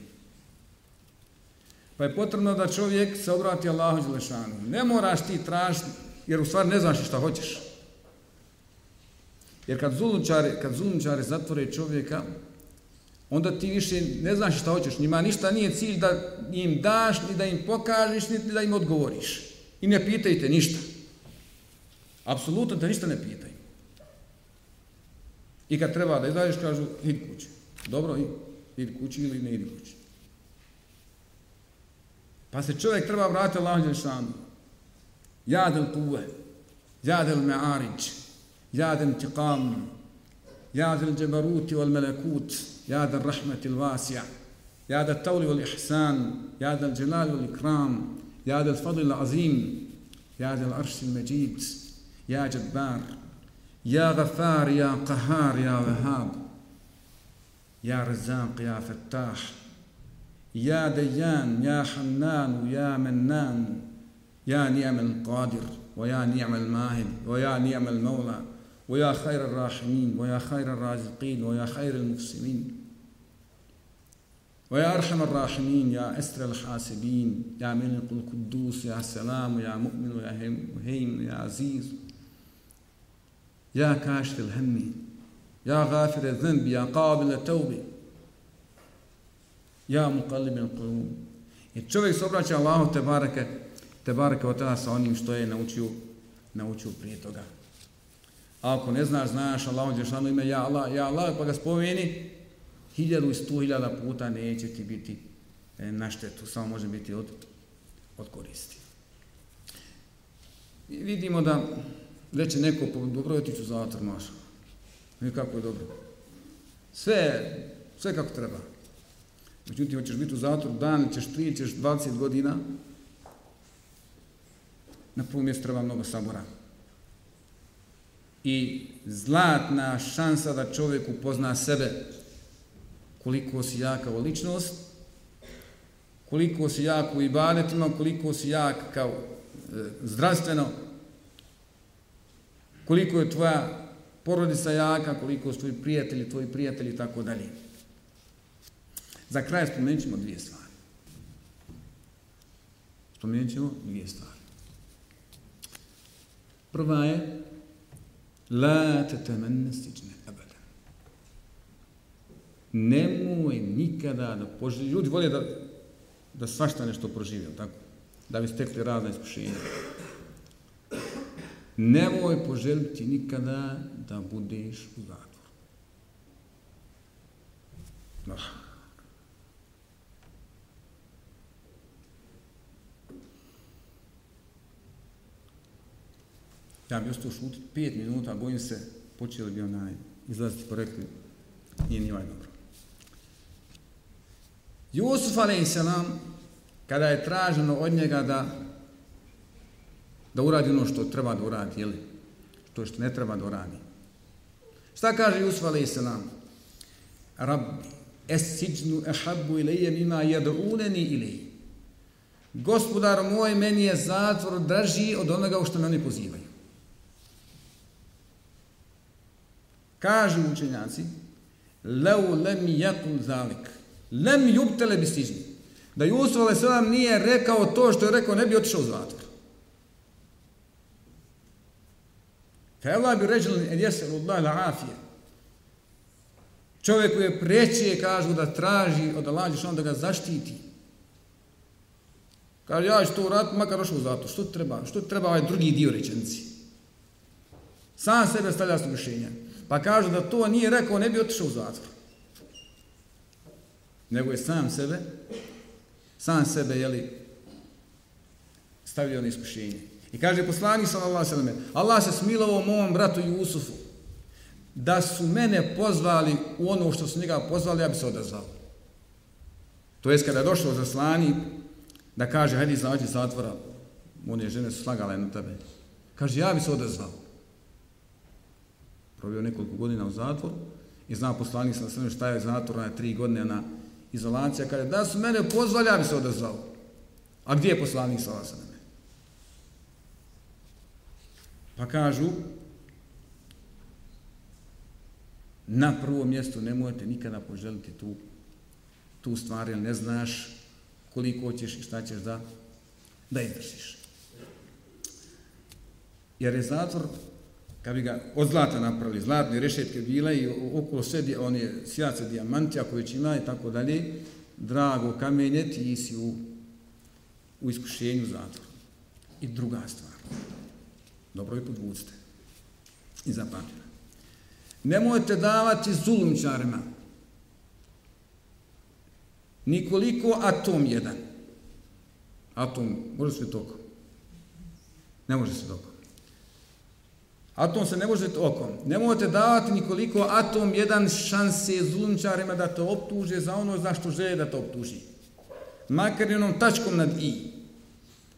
Pa je potrebno da čovjek se obrati Allahu Đelešanu. Ne moraš ti tražiti, jer u stvari ne znaš šta hoćeš. Jer kad zulumčari, kad zulumčari zatvore čovjeka, onda ti više ne znaš šta hoćeš. Njima ništa nije cilj da im daš, ni da im pokažeš, ni da im odgovoriš. I ne pitajte ništa. Apsolutno te ništa ne pitaj. I kad treba da izađeš, kažu, idi kući. Dobro, idi kući ili ne idi kući. Pa se čovjek treba vratiti Allahu Đelšanu. Jadel kuve, jadel me'arić, jadel tiqam, jadel džebaruti wal melekut, jadel rahmeti il vasija, jadel tavli wal ihsan, jadel dželali wal ikram, jadel fadil azim, jadel arši il međid, ja džabbar, يا غفار يا قهار يا وهاب يا رزاق يا فتاح يا ديان يا حنان يا منان يا نعم القادر ويا نعم الماهد ويا نعم المولى ويا خير الراحمين ويا خير الرازقين ويا خير المفسرين ويا أرحم الراحمين يا أسر الحاسبين يا ملك القدوس يا سلام يا مؤمن يا هيم يا عزيز. Ja kaštel hemmi. Ja gafire zembi. Ja qabile taubi. Ja muqallib il-qurum. I čovjek se obraća Allahu te barake, te barake od tada sa onim što je naučio, naučio prije toga. A ako ne znaš, znaš Allah, ono ime ja Allah, ja Allah, pa ga spomeni, hiljadu i sto hiljada puta neće ti biti e, na štetu, samo može biti od, od koristi. I vidimo da reče neko, po dobro je u zatvor, maša. I kako je dobro. Sve, sve kako treba. Međutim, hoćeš biti u zatvoru dan, ćeš tri, ćeš 20 godina, na prvom mjestu treba mnogo sabora. I zlatna šansa da čovjek upozna sebe koliko si jak kao ličnost, koliko si jak u ibadetima, koliko si jak kao e, zdravstveno, koliko je tvoja porodica jaka, koliko su tvoji prijatelji, tvoji prijatelji i tako dalje. Za kraj spomenut ćemo dvije stvari. Spomenut ćemo dvije stvari. Prva je La te temenne stične abada. Nemoj nikada da poželi. Ljudi vole da, da svašta nešto proživio, tako? Da bi stekli razne iskušenja nemoj poželiti nikada da budeš u zatvoru. No. Ja bi ostao šutiti pet minuta, bojim se, počeli bi onaj izlaziti po rekli, nije ni ovaj dobro. Jusuf a.s. kada je traženo od njega da da uradi ono što treba da uradi, jeli? To što ne treba da uradi. Šta kaže Jusuf a.s. Rabbi, es siđnu ehabbu ilaije mima jadruneni ilaije. Gospodar moj, meni je zatvor draži od onoga u što me oni pozivaju. Kažu učenjaci, leu lem jakun zalik, lem jubtele bi stižni. Da Jusuf a.s. nije rekao to što je rekao, ne bi otišao u zatvor. Fela bi ređeli en jesel Allah la afije. Čovjeku je preće, kažu, da traži od Allah Žešanu da ga zaštiti. Kaže, ja ću to uraditi, makar došao u. Što treba? Što treba ovaj drugi dio rečenci? Sam sebe stavlja s mišljenja. Pa kažu da to nije rekao, ne bi otišao u zatvor. Nego je sam sebe, sam sebe, jeli, stavio na iskušenje. I kaže poslanik sallallahu alejhi ve Allah se smilovao mom bratu Jusufu da su mene pozvali u ono što su njega pozvali, ja bi se odazvao. To jest kada je došao za slani da kaže, hajde izađi zatvora, one žene su slagale na tebe. Kaže, ja bi se odazvao. Probio nekoliko godina u zatvoru i zna poslanik sa sve šta je zatvor na tri godine na izolacija. Kaže, da su mene pozvali, ja bi se odazvao. A gdje je poslanik sa sve? Pa kažu, na prvom mjestu nemojte nikada poželiti tu, tu stvar, jer ne znaš koliko ćeš i šta ćeš da, da izdržiš. Jer je zatvor, kad bi ga od zlata napravili, zlatne rešetke bile i okolo sve on je sjace dijamantija koje će ima i tako dalje, drago kamenje, ti si u, u iskušenju zatvora. I druga stvar. Dobro i podvucite. I zapamtite. Nemojte davati zulumčarima nikoliko atom jedan. Atom, može se tokom. Ne može se tokom. Atom se ne može okom. možete davati nikoliko atom jedan šanse zulumčarima da te optuže za ono za što žele da te optuži. Makar jednom tačkom nad i.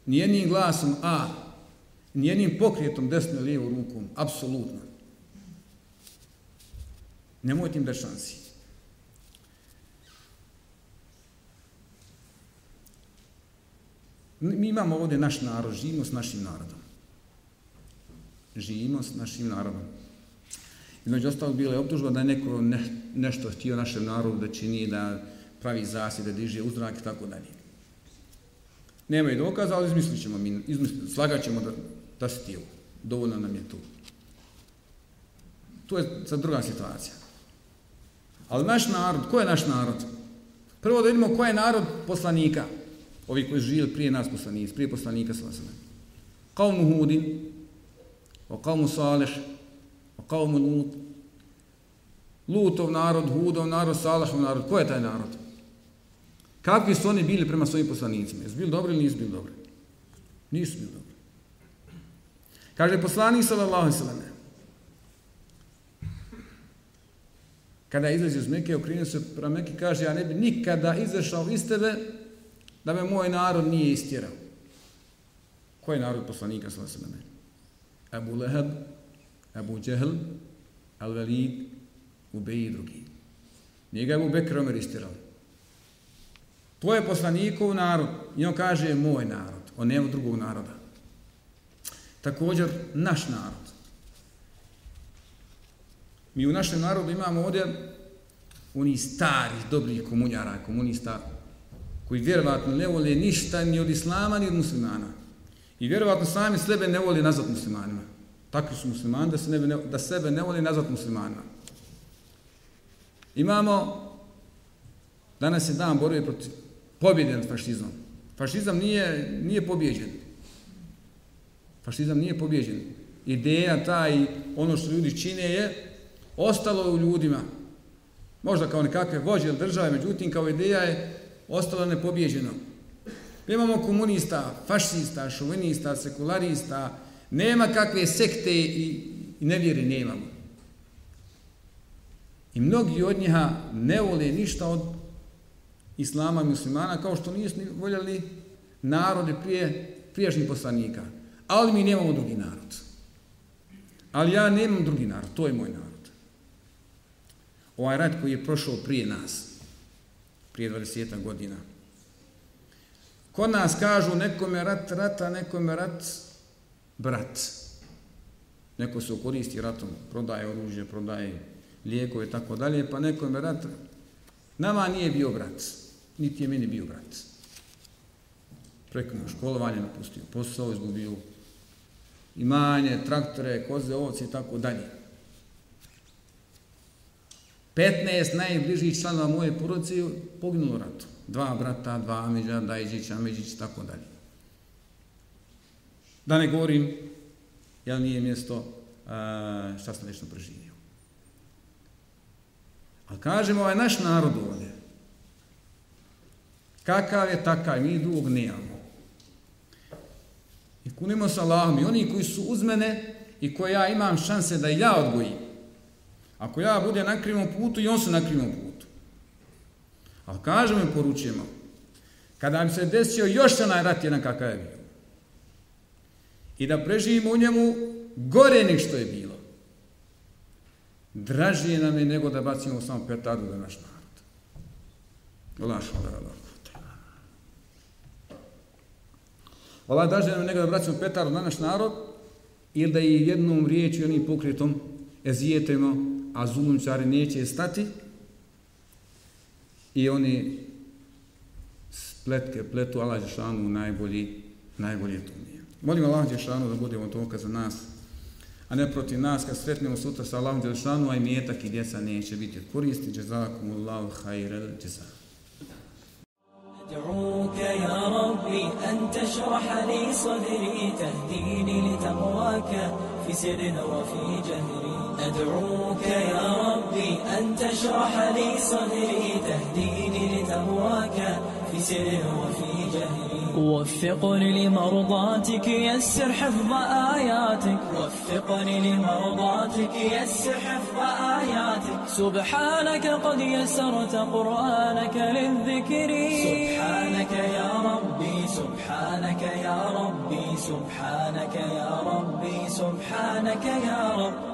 Nijednim glasom a, nijednim pokrijetom desno lijevo rukom, apsolutno. Nemojte im da šansi. Mi imamo ovdje naš narod, živimo s našim narodom. Živimo s našim narodom. I ostalog bila je optužba da je neko ne, nešto htio našem narodu da čini, da pravi zasjede, da diže uzrak i tako dalje. Nema i dokaza, ali izmislit ćemo mi, izmislit, slagat ćemo da, da si tijelo. Dovoljno nam je to. To je sad druga situacija. Ali naš narod, ko je naš narod? Prvo da vidimo ko je narod poslanika. Ovi koji živjeli prije nas poslanici, prije poslanika sa vasem. Qavmu Hudin, o qavmu Salih, o qavmu Lut. Lutov narod, Hudov narod, Salihov narod. Ko je taj narod? Kakvi su oni bili prema svojim poslanicima? Jesu bili dobri ili nisu bili dobri? Nisu bili dobri. Kaže poslanik sallallahu sallam, kada izlazi iz Mekke, okrenio se prema Mekke, kaže, ja ne bi nikada izašao iz tebe da me moj narod nije istjerao. Koji je narod poslanika sallallahu sallam? Abu Leheb, Abu Džehl, Al-Velid, Ubej i drugi. Nije ga Abu Bekr Omer istjerao. To je poslanikov narod. I on kaže, moj narod. On nema drugog naroda također naš narod. Mi u našem narodu imamo ovdje oni stari, dobrih komunjara, komunista, koji vjerovatno ne vole ništa ni od islama, ni od muslimana. I vjerovatno sami sebe ne voli nazvat muslimanima. Takvi su muslimani da, se ne, da sebe ne voli nazvat muslimanima. Imamo, danas je dan borbe protiv pobjede nad fašizmom. Fašizam nije, nije pobjeđen. Fašizam nije pobjeđen. Ideja ta i ono što ljudi čine je ostalo u ljudima. Možda kao nekakve vođe ili države, međutim kao ideja je ostalo nepobjeđeno. Mi imamo komunista, fašista, šovinista, sekularista, nema kakve sekte i, i nevjeri nemamo. I mnogi od njiha ne vole ništa od islama i muslimana, kao što nisu voljeli narode prije prijašnjih poslanika ali mi nemamo drugi narod. Ali ja nemam drugi narod, to je moj narod. Ovaj rat koji je prošao prije nas, prije 20 godina. Kod nas kažu nekome rat rata, nekome rat brat. Neko se koristi ratom, prodaje oružje, prodaje lijekove i tako dalje, pa nekome rat nama nije bio brat, niti je meni bio brat. Prekinuo školovanje, napustio posao, izgubio imanje, traktore, koze, ovce i tako dalje. 15 najbližih članova moje porodice poginulo ratu. Dva brata, dva Amidža, Dajđić, Ameđić, tako dalje. Da ne govorim, jel nije mjesto šta sam nešto preživio. Ali kažemo, ovaj naš narod ovdje, kakav je takav, mi drugog nemamo. I kunimo sa Allahom i oni koji su uz mene i koje ja imam šanse da ja odgojim. Ako ja budem na krivom putu i on su na krivom putu. Ali kažemo i poručujemo, kada bi se desio još onaj rat jedan kakav je bio, i da preživimo u njemu gore nek što je bilo, dražije nam je nego da bacimo samo petardu za naš narod. Allah, Allah, Allah. Allah daže nam nego da vraćamo petardu na naš narod ili da je jednom riječi onim pokretom ezijetemo, a zulumčari neće stati i oni spletke pletu Allah Žešanu najbolji, najbolji to nije. Molim Allah Žešanu da budemo toka za nas, a ne protiv nas, kad sretnemo sutra sa Allahom Đelšanu, a i mjetak i djeca neće biti koristi. Jazakum Allahu hajrel jazak. أدعوك يا ربي أن تشرح لي صدري تهديني لتقواك في سر وفي جهري. أدعوك يا ربي أن تشرح لي صدري تهديني لتقواك في سر وفي جهري. وفقني لمرضاتك يسر حفظ آياتك. وفقني لمرضاتك يسر حفظ آياتك. سبحانك قد يسرت قرآنك للذكر. سبحانك يا ربي سبحانك يا ربي سبحانك يا ربي سبحانك يا رب.